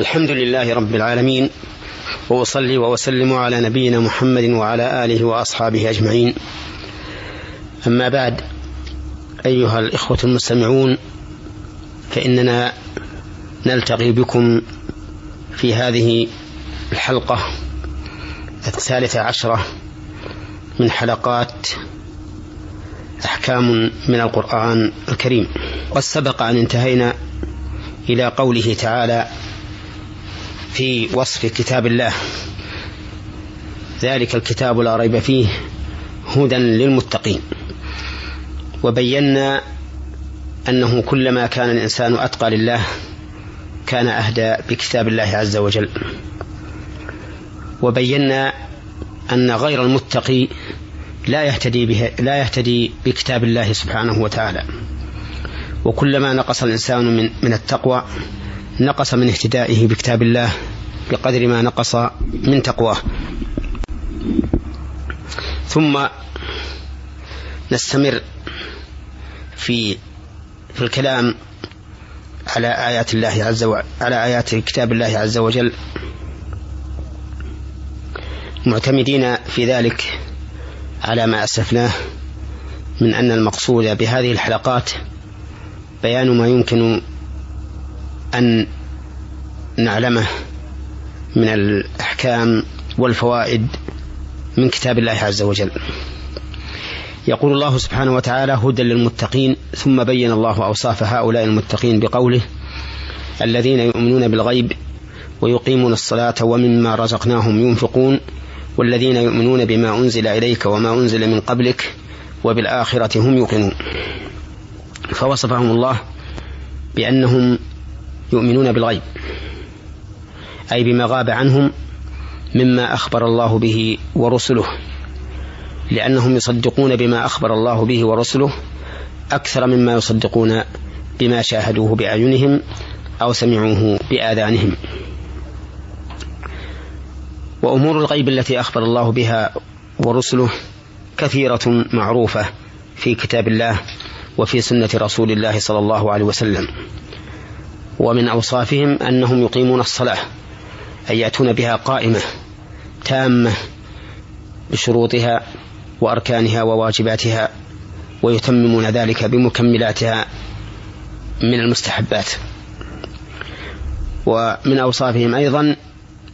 الحمد لله رب العالمين وأصلي وأسلم على نبينا محمد وعلى آله وأصحابه أجمعين. أما بعد أيها الإخوة المستمعون فإننا نلتقي بكم في هذه الحلقة الثالثة عشرة من حلقات أحكام من القرآن الكريم. قد سبق أن انتهينا إلى قوله تعالى في وصف كتاب الله. ذلك الكتاب لا ريب فيه هدى للمتقين. وبينا أنه كلما كان الإنسان أتقى لله كان أهدى بكتاب الله عز وجل. وبينا أن غير المتقي لا يهتدي به لا يهتدي بكتاب الله سبحانه وتعالى. وكلما نقص الإنسان من من التقوى نقص من اهتدائه بكتاب الله بقدر ما نقص من تقواه. ثم نستمر في في الكلام على آيات الله عز وجل على آيات كتاب الله عز وجل. معتمدين في ذلك على ما أسلفناه من أن المقصود بهذه الحلقات بيان ما يمكن أن نعلمه من الأحكام والفوائد من كتاب الله عز وجل. يقول الله سبحانه وتعالى هدى للمتقين ثم بين الله أوصاف هؤلاء المتقين بقوله الذين يؤمنون بالغيب ويقيمون الصلاة ومما رزقناهم ينفقون والذين يؤمنون بما أنزل إليك وما أنزل من قبلك وبالآخرة هم يوقنون. فوصفهم الله بأنهم يؤمنون بالغيب. أي بما غاب عنهم مما أخبر الله به ورسله. لأنهم يصدقون بما أخبر الله به ورسله أكثر مما يصدقون بما شاهدوه بأعينهم أو سمعوه بآذانهم. وأمور الغيب التي أخبر الله بها ورسله كثيرة معروفة في كتاب الله وفي سنة رسول الله صلى الله عليه وسلم. ومن أوصافهم أنهم يقيمون الصلاة أن يأتون بها قائمة تامة بشروطها وأركانها وواجباتها ويتممون ذلك بمكملاتها من المستحبات. ومن أوصافهم أيضا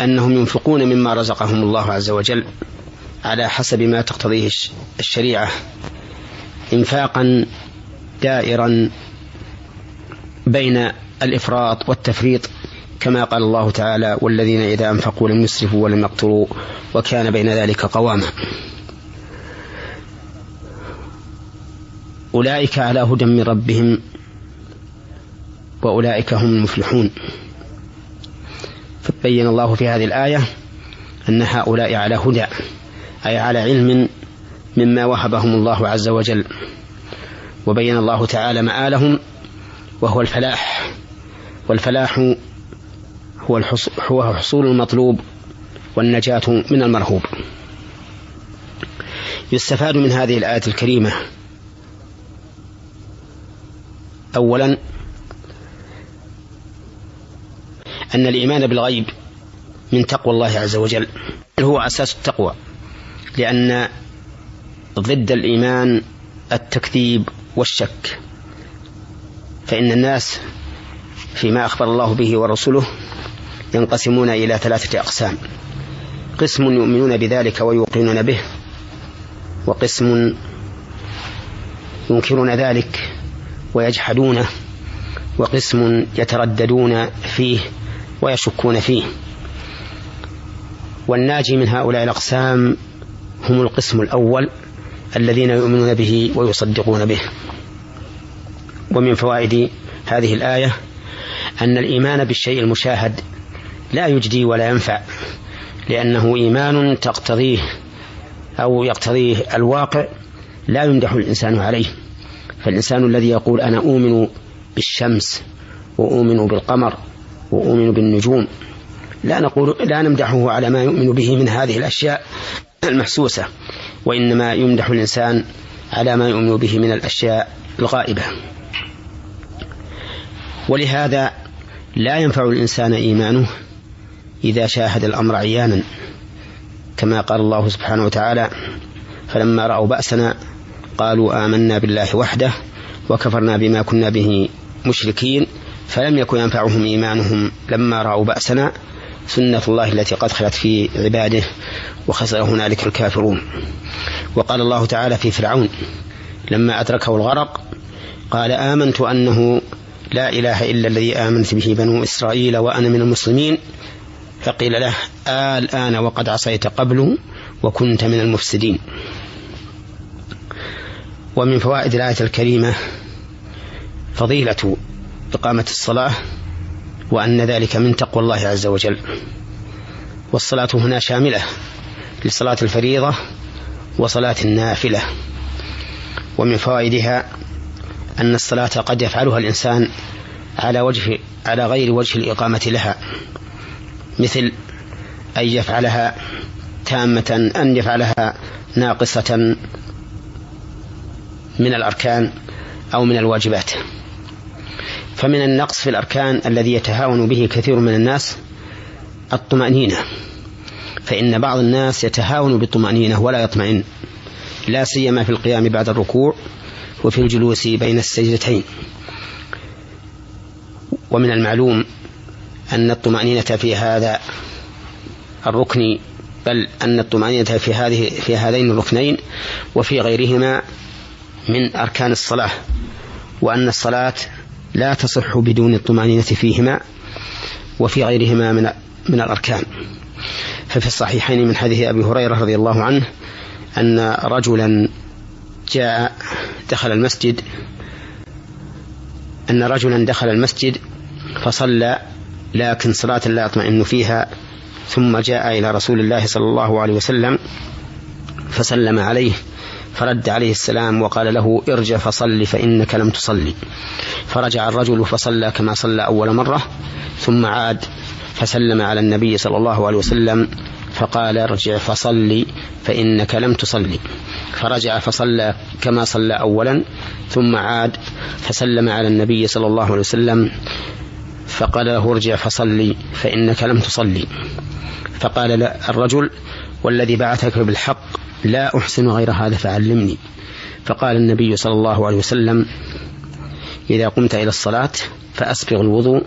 أنهم ينفقون مما رزقهم الله عز وجل على حسب ما تقتضيه الشريعة إنفاقا دائرا بين الإفراط والتفريط كما قال الله تعالى والذين إذا أنفقوا لم يسرفوا ولم يقتروا وكان بين ذلك قواما. أولئك على هدى من ربهم وأولئك هم المفلحون. فبين الله في هذه الآية أن هؤلاء على هدى أي على علم مما وهبهم الله عز وجل. وبين الله تعالى مآلهم وهو الفلاح. والفلاح هو هو حصول المطلوب والنجاة من المرهوب. يستفاد من هذه الآية الكريمة أولا أن الإيمان بالغيب من تقوى الله عز وجل هو أساس التقوى لأن ضد الإيمان التكذيب والشك فإن الناس فيما أخبر الله به ورسوله ينقسمون إلى ثلاثة أقسام. قسم يؤمنون بذلك ويوقنون به وقسم ينكرون ذلك ويجحدونه وقسم يترددون فيه ويشكون فيه. والناجي من هؤلاء الأقسام هم القسم الأول الذين يؤمنون به ويصدقون به. ومن فوائد هذه الآية أن الإيمان بالشيء المشاهد لا يجدي ولا ينفع لأنه إيمان تقتضيه أو يقتضيه الواقع لا يمدح الإنسان عليه. فالإنسان الذي يقول أنا أؤمن بالشمس وأؤمن بالقمر وأؤمن بالنجوم لا نقول لا نمدحه على ما يؤمن به من هذه الأشياء المحسوسة وإنما يمدح الإنسان على ما يؤمن به من الأشياء الغائبة. ولهذا لا ينفع الإنسان إيمانه إذا شاهد الأمر عيانا. كما قال الله سبحانه وتعالى فلما رأوا بأسنا قالوا آمنا بالله وحده وكفرنا بما كنا به مشركين فلم يكن ينفعهم إيمانهم لما رأوا بأسنا سنة الله التي قد خلت في عباده وخسر هنالك الكافرون. وقال الله تعالى في فرعون لما أدركه الغرق قال آمنت أنه لا إله إلا الذي آمنت به بنو إسرائيل وأنا من المسلمين. فقيل له الآن وقد عصيت قبل وكنت من المفسدين. ومن فوائد الآية الكريمة فضيلة إقامة الصلاة وأن ذلك من تقوى الله عز وجل. والصلاة هنا شاملة لصلاة الفريضة وصلاة النافلة. ومن فوائدها أن الصلاة قد يفعلها الإنسان على وجه على غير وجه الإقامة لها. مثل أن يفعلها تامة أن يفعلها ناقصة من الأركان أو من الواجبات. فمن النقص في الأركان الذي يتهاون به كثير من الناس الطمأنينة. فإن بعض الناس يتهاون بالطمأنينة ولا يطمئن. لا سيما في القيام بعد الركوع. وفي الجلوس بين السجدتين. ومن المعلوم أن الطمأنينة في هذا الركن بل أن الطمأنينة في هذه في هذين الركنين وفي غيرهما من أركان الصلاة وأن الصلاة لا تصح بدون الطمأنينة فيهما وفي غيرهما من من الأركان. ففي الصحيحين من حديث أبي هريرة رضي الله عنه أن رجلا جاء دخل المسجد أن رجلا دخل المسجد فصلى لكن صلاة لا يطمئن فيها ثم جاء إلى رسول الله صلى الله عليه وسلم فسلم عليه فرد عليه السلام وقال له ارجع فصل فإنك لم تصلي. فرجع الرجل فصلى كما صلى أول مرة ثم عاد فسلم على النبي صلى الله عليه وسلم فقال ارجع فصلي فإنك لم تصلي. فرجع فصلى كما صلى أولا ثم عاد فسلم على النبي صلى الله عليه وسلم فقال له ارجع فصلي فإنك لم تصلي. فقال الرجل والذي بعثك بالحق لا أحسن غير هذا فعلمني. فقال النبي صلى الله عليه وسلم إذا قمت إلى الصلاة فأسبغ الوضوء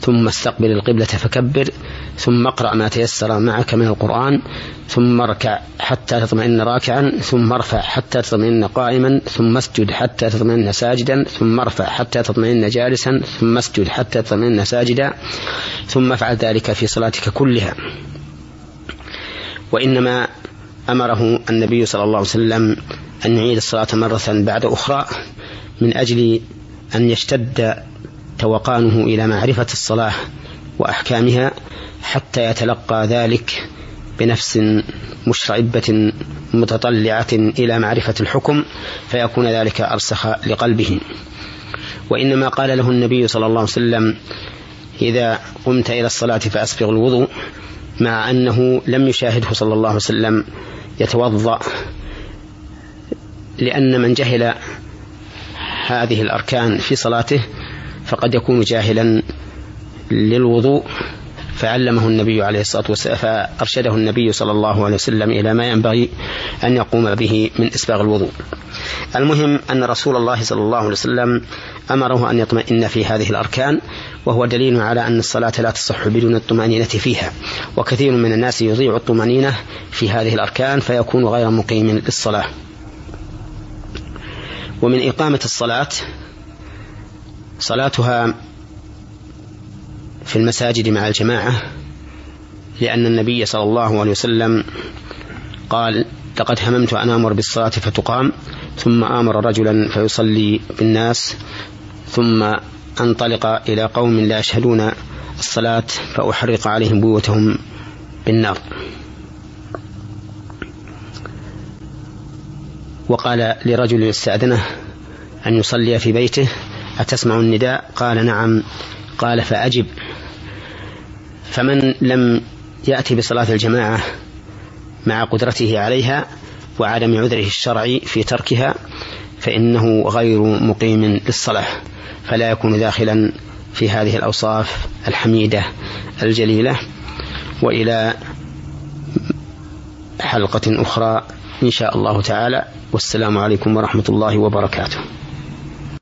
ثم استقبل القبلة فكبر ثم اقرأ ما تيسر معك من القرآن ثم اركع حتى تطمئن راكعا ثم ارفع حتى تطمئن قائما ثم اسجد حتى تطمئن ساجدا ثم ارفع حتى تطمئن جالسا ثم اسجد حتى تطمئن ساجدا ثم افعل ذلك في صلاتك كلها. وإنما أمره النبي صلى الله عليه وسلم أن يعيد الصلاة مرة بعد أخرى من أجل أن يشتد توقانه إلى معرفة الصلاة وأحكامها حتى يتلقى ذلك بنفس مشرعبة متطلعة إلى معرفة الحكم فيكون ذلك أرسخ لقلبه. وإنما قال له النبي صلى الله عليه وسلم إذا قمت إلى الصلاة فأسبغ الوضوء. مع أنه لم يشاهده صلى الله عليه وسلم يتوضأ لأن من جهل هذه الأركان في صلاته فقد يكون جاهلا للوضوء فعلمه النبي عليه الصلاة والسلام فأرشده النبي صلى الله عليه وسلم إلى ما ينبغي أن يقوم به من إسباغ الوضوء. المهم أن رسول الله صلى الله عليه وسلم أمره أن يطمئن في هذه الأركان وهو دليل على أن الصلاة لا تصح بدون الطمأنينة فيها. وكثير من الناس يضيع الطمأنينة في هذه الأركان فيكون غير مقيم للصلاة. ومن إقامة الصلاة صلاتها في المساجد مع الجماعة لأن النبي صلى الله عليه وسلم قال لقد هممت أن آمر بالصلاة فتقام ثم آمر رجلا فيصلي بالناس ثم أنطلق إلى قوم لا يشهدون الصلاة فأحرق عليهم بيوتهم بالنار. وقال لرجل يستأذنه أن يصلي في بيته أتسمع النداء؟ قال نعم. قال فأجب. فمن لم يأتي بصلاة الجماعة مع قدرته عليها وعدم عذره الشرعي في تركها فإنه غير مقيم للصلاة فلا يكون داخلا في هذه الأوصاف الحميدة الجليلة. وإلى حلقة أخرى إن شاء الله تعالى. والسلام عليكم ورحمة الله وبركاته.